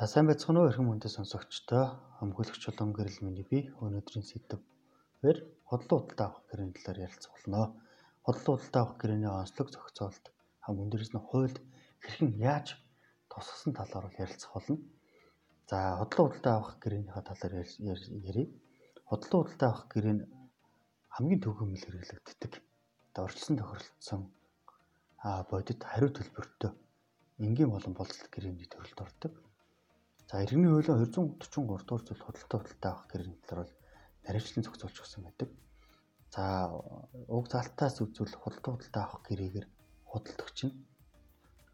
За сайн байцгаана уу эрхэм хүндэт сонсогчдоо хамгуулагч болон гэрэл миний би өнөөдрийн сэдвээр хотлон худалдаа авах гэрээний талаар ярилцах болно. Хотлон худалдаа авах гэрээний онцлог зохицуулалт хам өндөрөөс нь хуульд хэрхэн яаж тусгасан талаар ярилцах болно. За хотлон худалдаа авах гэрээнийхээ талаар ярив. Хотлон худалдаа авах гэрээ нь хамгийн төгөөмөл хэрэглэгддэг. Орчилсон тохиролцсон а бодит хариу төлбөртөө энгийн болон болцлог гэрээний төрөлд ордог. За иргэний хуулиа 243 дугаар зүйл худалдаа худалдаа авах гэрээний талаар бол наривчлан зохицуулж өгсөн байдаг. За уг залтаас үзвэл худалдаа худалдаа авах гэрээгээр худалдагч нь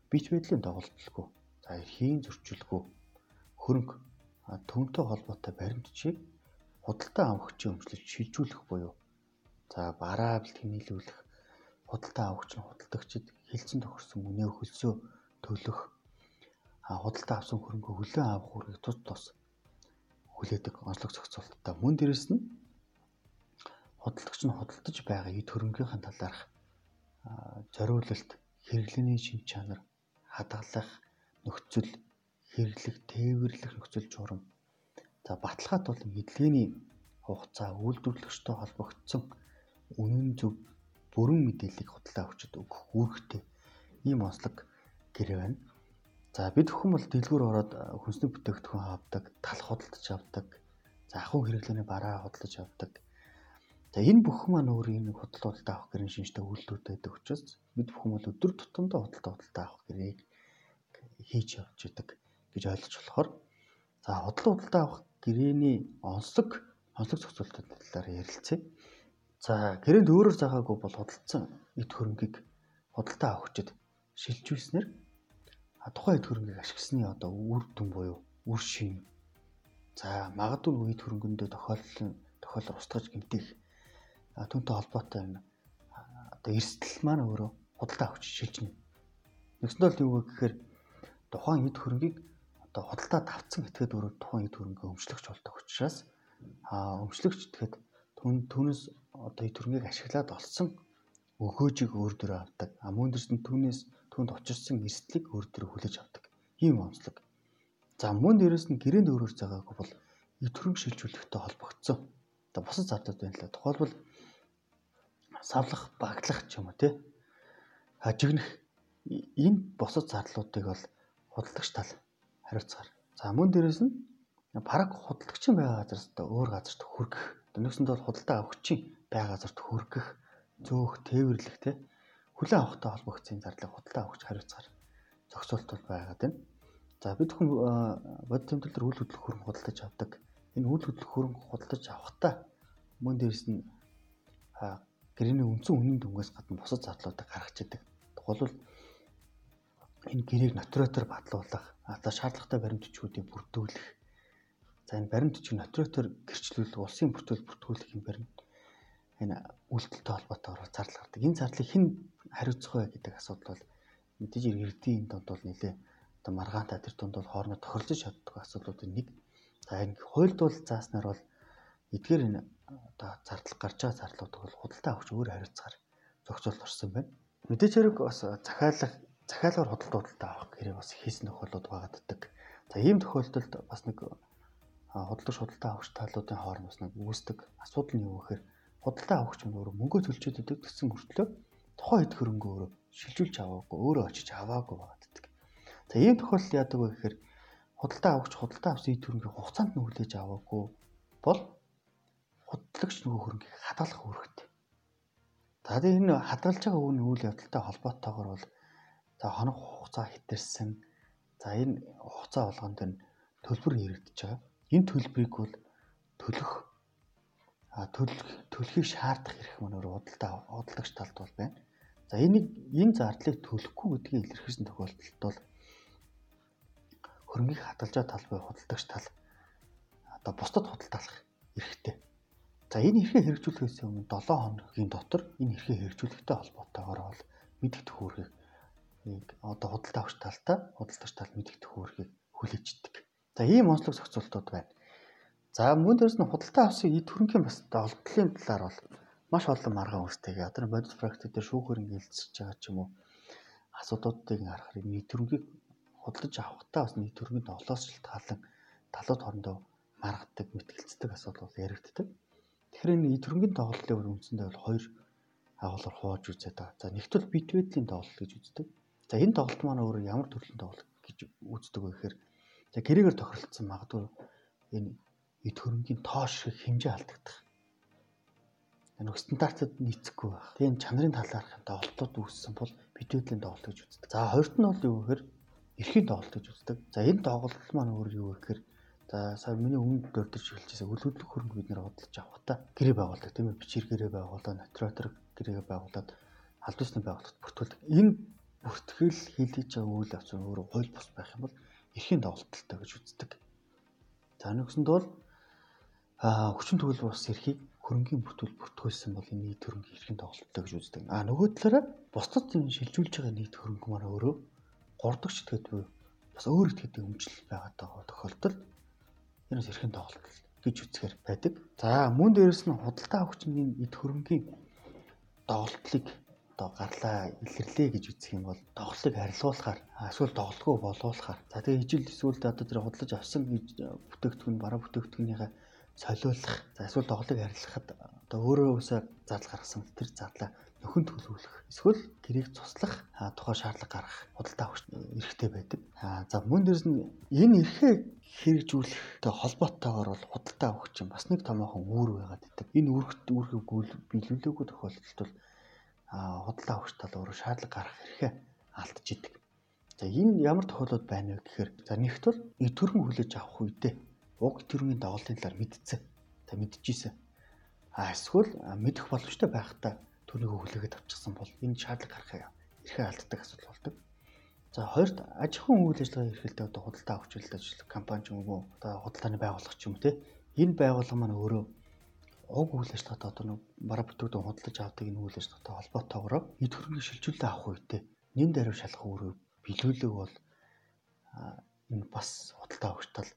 бич байдлын доголдолгүй. За эрхийн зөрчилгүй хөрөнгө төвөнтэй холбоотой баримтчийг худалдаа авахчийн өмчлөж шилжүүлэх буюу за бараа бэлтгэн нийлүүлэх худалдаа авахч нь худалдагчид хилцэн тохирсон үнэ хөлсөө төлөх худалдаа авсан хөрөнгө хүлээн авах үүргийг тус тус хүлээдэг онцлог зохицуулалттай. Мөн дээрэс нь худалдагч нь худалдаж байгаа эд хөрөнгөхийн талаарх зориулалт, хэрэглээний шин чанар, хадгалах нөхцөл, хэрэглэх, тээвэрлэх нөхцөл журам. За баталгаат болон эдлэгээний хугацаа үйлдвэрлэгчтэй холбогдсон үнэн зөв бүрэн мэдээллийг худалдаа авчид өгөх үүрэгтэй ийм онцлог гэрээ байна. За бид бүхэн бол дэлгүүр ороод хүнсний бүтээгдэхүүн авдаг, талх худалдаж авдаг, за ахуй хэрэглээний бараа худалдаж авдаг. За энэ бүхэн маань өөрийн нэг худалдаа авах гэрийн шинжтэй үйлдэлүүд байдаг учраас бид бүхэн бол өдөр тутамдаа худалдаа худалдаа авах гэрээг хийж явж идэг гэж ойлгож болохоор за худалдаа худалдаа авах гэрээний онцлог онцлог зохицуулалтын талаар ярилцъя. За гэрээнд өөрөөр заагаагүй бол худалдсан эд хөрөнгийг худалдаа авахчид шилжүүлснээр тухайн эд хөрөнгийг ашигласны одоо үр дүн буюу үр шин. За магадгүй үед хөрөнгөндөө тохиолдол тохиолдол устгаж гэмтэх түүнтэй холбоотой энэ одоо эрсдэл маань өөрөө худалдаа авч шилжнэ. Нэгсэндээ л юу вэ гэхээр тухайн эд хөрөнгийг одоо худалдаа тавцсан этгээд өөрөө тухайн эд хөрөнгөө өмчлөгч болдог учраас а өмчлөгч тэгэхэд түн түүнээс одоо эд хөрөнгийг ашиглаад олсон өгөөжийг өөр дөрөө авдаг. А мөн дэрс нь түүнээс түүнд учирсан эрсдлийг өөр дөрөө хүлээж авдаг. Ийм онцлог. За мөн дээрэс нь гэрээнд өөрөөр заагаагүй бол хөрөнгө шилжүүлэхтэй холбогдсон. Одоо бусад зардууд байна л да. Тухайлбал савлах, багтлах ч юм уу тий. Хажигнах энэ бусад зарлуудыг бол худалдагч тал хариуцгаар. За мөн дээрэс нь параг худалдагчин байгаа газараас одоо өөр газарт хүргэх. Өнөөсөнд бол худалдаа авахчийн байгаа газарт хүргэх, зөөх, тээвэрлэх тий. Хүлээн авахтай холбогдсон зарлыг худалдаа авахч хариуцгаар зохицуулт бол байгаад байна. За бид хүн бодит тэмдэглэлээр үйл хөдлөх хөрөнгө худалдаж авдаг. Энэ үйл хөдлөх хөрөнгө худалдаж авахтаа мөн дээрс нь гэрээний үндсэн үнийн дүнгээс гадна бусад зардлуудыг гаргаж идэг. Тухайлбал энэ гэрээг натуратор батлуулах, одоо шаардлагатай баримт төчгүүдийг бүрдүүлэх. За энэ баримт төчг натуратор гэрчлүүлэх, улсын бүртгэл бүртгүүлэх юм баримт энэ үйлдэлтэй холбоотойгоор зардал гардаг. Энэ зардлыг хэн хариуцах вэ гэдэг асуудал бол мэдээж иргэдийн донд бол нэлээ одоо маргаантай тэр донд бол хоорондоо тохирлож чаддаг асуудлуудын нэг. За энэ хуульд бол зааснаар бол эдгээр энэ одоо зардал гарч байгаа зардлуудыг бол худалдаа авч өөр хариуцгаар зохицуулт орсон байна. Мэдээж хэрэг бас захиалах захиалгаар худалдаа худалдаа авах гэрээ бас хийсэн тохиолдлууд байгааддаг. За ийм тохиолдолд бас нэг худалдаж худалдаа авах талуудын хооронд бас нэг үүсдэг асуудал нь юу гэхээр худалдаа авахч нь өөрөө мөнгө төлчөөд идэг гэсэн мөртлөө тухайн хэд хөрөнгө өөрөө шилжүүлж аваагүй өөрөө очиж аваагүй байгааддаг. За ийм тохиолдолд яадаг вэ гэхээр худалдаа авахч худалдаа авсан хэд хөрөнгө хугацаанд нь хүлээж аваагүй бол худалдагч нөгөө хөрөнгийг хадгалах үүрэгтэй. За тэгээ энэ хадгалж байгаа үүний үйл явдалтай холбоотойгоор бол за хоног хугацаа хэтэрсэн. За энэ хугацаа болгонд нь төлбөр хэрэгдэж байгаа. Энэ төлбөрийг бол төлөх төлөх төлөхийг шаардах эрх маань өөрөө худалдаа худалдагч талд бол байна. За энийг энэ зардлыг төлөхгүй гэдгийг илэрхийлсэн тохиолдолд бол хөрөнгийг хадгалж байгаа тал буй худалдагч тал одоо бусдад худалдаалах эрхтэй. За энэ эрхээ хэрэгжүүлэхээс өмнө 7 хоногийн дотор энэ эрхээ хэрэгжүүлэхтэй холбоотойгоор бол мэдэгдэх үүргийг одоо худалдаа авч талтай худалдагч тал мэдэгдэх үүргийг хүлээждэг. За ийм онцлог зохицуултууд байна. За мөн дээрс нь худалдаа авсан эд хөрөнгөний бас олдлын талаар бол маш олон маргаан үүстэйгээ одоо бодис практик дээр шүүх хөрөнгө хилцэж байгаа ч юм уу асуудлуудыг харахаар эд хөрөнгийг худалдаж авахтаа бас нийт хөрөнгөний тоглоос шалтгаалan талууд хоорондоо маргадаг, мэтгэлцдэг асуудал бол яригддаг. Тэгэхээр энэ нийт хөрөнгөний тоглолтын үр үндсэндээ бол хоёр агуулгаар хувааж үзээд байгаа. За нэгт бол бит байдлын тоглолт гэж үздэг. За энэ тоглолт маань өөр ямар төрлийн тоглолт гэж үздэг вэ гэхээр за гэрээгээр тохиролцсон магадгүй энэ эд хөрөнгийн тоо шиг хэмжээ алдагдах. Энэ стандартад нийцэхгүй байх. Тийм чанарын талаарх тоглолтууд үүссэн бол битүүлийн тоглолт гэж үздэг. За хоёрт нь бол юу гэхээр эрхийн тоглолт гэж үздэг. За энэ тоглолт маань өөр юу гэхээр за сая миний өмнө дурдж эхэлжсэн үл хөдлөх хөрөнгө бид нэр бодлож авахта гэрээ байгуулдаг тийм ээ бичээр гэрээ байгуулаад натуратор гэрээ байгуулад аль ёсны байгууллагт бүртгүүлдэг. Энэ бүртгэл хийлгэж байгаа үйл явц өөрөө хууль бус байх юм бол эрхийн тоглолттой гэж үздэг. За нэгсэнд бол хүчин төгөл бус эрхийг хөрөнгөний бүтүүл бүртгүүлсэн бол энэ нийт хөрөнгө эрхийн тоглолттой гэж үздэг. А нөгөө талаараа бусдад энэ шилжүүлж байгаа нийт хөрөнгө маань өөрөө 3 дахь этгээд буй бас өөр этгээдийн өмчлөл байгаад байгаа тохиолдолд энэ бас эрхийн тоглолт гэж үзэхээр байдаг. За мөн дээрэс нь худалдаа авахчны эд хөрөнгийн тоглолтыг одоо гарлаа илэрлээ гэж үзэх юм бол тоглолтыг харилцуулахаар эсвэл тоглолтгүй болуулахаар за тэгээ ижил эсвэл одоо тэр худалдаж авсан бүтээгдэхүүн бараа бүтээгдэхүүнийхээ солиулах за эсвэл тоглолтыг харилцахад одоо өөрөө өсөө зардал гаргасан тэр зардлаа нөхөн төлөвлөх эсвэл гэрээг цуслах тухай шаардлага гаргах худалдаа авах эрхтэй байдаг. За мөн дээрс нь энэ эрхээ хэрэгжүүлэхтэй холбоотойгоор бол худалдаа авах чинь бас нэг томоохон үүр байгаад байдаг. Энэ үүрэгт үүргийг биелүүлээгүй тохиолдолд бол худалдаа авахч тал өөрөө шаардлага гаргах эрхээ алдж идэг. За энэ ямар тохиолдол байна вэ гэхээр за нэгт бол төрөн хүлээж авах үедээ уг төрөний доголтын талаар мэдсэн. Та мэдчихсэн. А эсвэл мэдэх боломжтой байхдаа түүнийг хүлээгээд авчихсан бол энэ шаардлага гаргахаа эрхээ алддаг асуудал болдог. За хоёрт аж ахуйн үйл ажиллагаа эрхэлдэг одоо худалдаа авч үлдэж ажиллах компани ч юм уу одоо худалдааны байгууллага ч юм те энэ байгууллага маань өөрөө уг үйл ажиллагаатай одоо нэг бараа бүтээгдэхүүн худалдаж авдаг энэ үйл ажиллагаатай холбоотойгоор эд хөрөнгөний шилжүүлэлт авах үедээ нэн даруй шалах үүрэг биелүүлэг бол энэ бас худалдаа авагчтал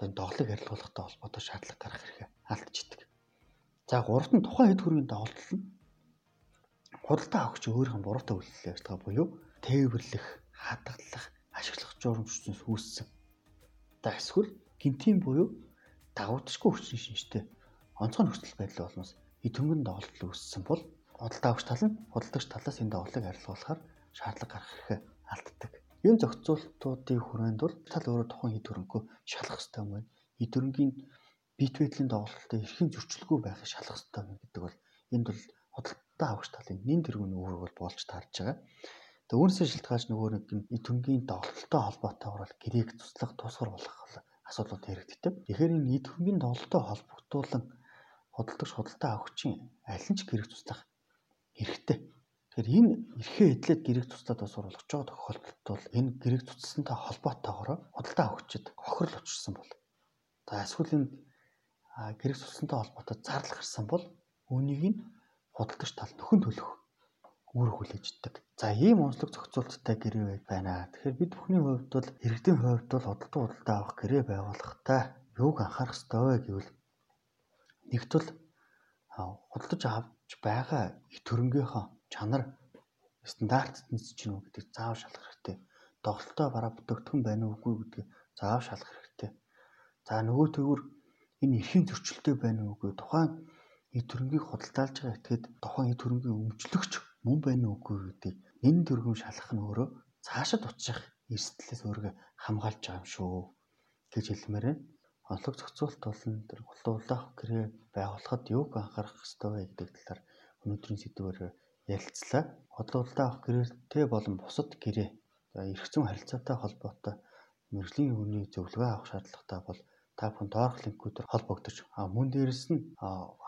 одоо энэ доглыг арилгуулахтай холбоотой шаардлага гаргах хэрэгтэй алдж идэг. За гуравт нь тухайн эд хөрөнгөний доголдол нь худалдаа авагч өөрийнх нь буруутай үйлдэл яаж байгаа буюу тээвэрлэх, хадгалах, ашиглах журамчдаас үүссэн. За эсвэл гинтийн буюу дагавдшгүй хүчин шинжтэй онцгой нөхцөл байдал болноос идэвхтэй доголдол үүссэн бол худалдаа авагч тал нь худалдагч талаас энэ доголыг арилгуулахаар шаардлага гаргах хэрэгтэй Энэ зохицуултуудын хүрээнд бол тал өөрөө тухайн хэд хөрөнгөө шалах хэрэгтэй юм байна. Хэд хөрөнгийн бит байдлын доголдолтой эрхийн зөрчилгүй байхыг шалах хэрэгтэй юм гэдэг бол энд бол худалдаа авагч талын нэн тэргүүний үүрэг бол болж таарж байгаа. Тэгээ үүнээс шалтгаалж нөгөө нэг хэд хөрөнгийн доголдолтой холбоотойгоор бол гэрээг туслах, тусгар болох асуудлууд яригддаг. Тэгэхээр энэ хэд хөрөнгийн доголдолтой холбогдуулан худалдагч худалдаа авахчийн аль нь ч гэрэг туслах хэрэгтэй. Тэгэхээр энэ эрхээ эдлээд гэрэг туслаад бас оруулах жоо тохиолдолд бол энэ гэрэг тусласантай холбоотойгоор худалдаа авахчид хохирол учирсан бол за эсвэл энэ гэрэг тусласантай холбоотой зардал гарсан бол үүнийг нь худалдагч тал нөхөн төлөх үүрэг хүлээждэг. За ийм онцлог зохицуулттай гэрээ байна. Тэгэхээр бид бүхний хувьд бол иргэдийн хувьд бол худалдаа худалдаа авах гэрээ байгуулахдаа юуг анхаарах ёстой вэ гэвэл нэгт бол худалдаж авч байгаа төрөнгийнхөө чанар стандартд нийцэж гинүү гэдэг заав шалгах хэрэгтэй. Доголтой бараа бүтээгдэхүүн байна уугүй гэдгийг заав шалгах хэрэгтэй. За нөгөө төгөр энэ эрхийн зөрчилтэй байна уугүй тухайн их төрөнгийг худалдаалж байгаа этгээд тухайн их төрөнгийн өмчлөгч мөн байна уугүй гэдгийг нэн төргөм шалгах нь өөрөө цаашид очих эрсдлээс өөрийгөө хамгаалж байгаа юм шүү гэж хэлмээр байна онцлог зохицуулалт болон тэр хулуулах гэрээ байгуулахад юуг анхаарах ёстой вэ гэдэг талаар өнөөдрийн сэдвээр ярилцлаа. Хотлуулалтаа авах гэрээтэй болон бусад гэрээ за зүйн харилцаатай холбоотой мэрэгжлийн үнийн зөвлөгөө авах шаардлагатай бол та бүхэн доорх линкүүдээр холбогдож а мөн дээрэс нь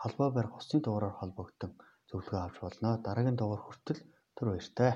холбоо барих усны дугаараар холбогдсон зөвлөгөө авч болно. Дараагийн дугаар хүртэл түр баяртай.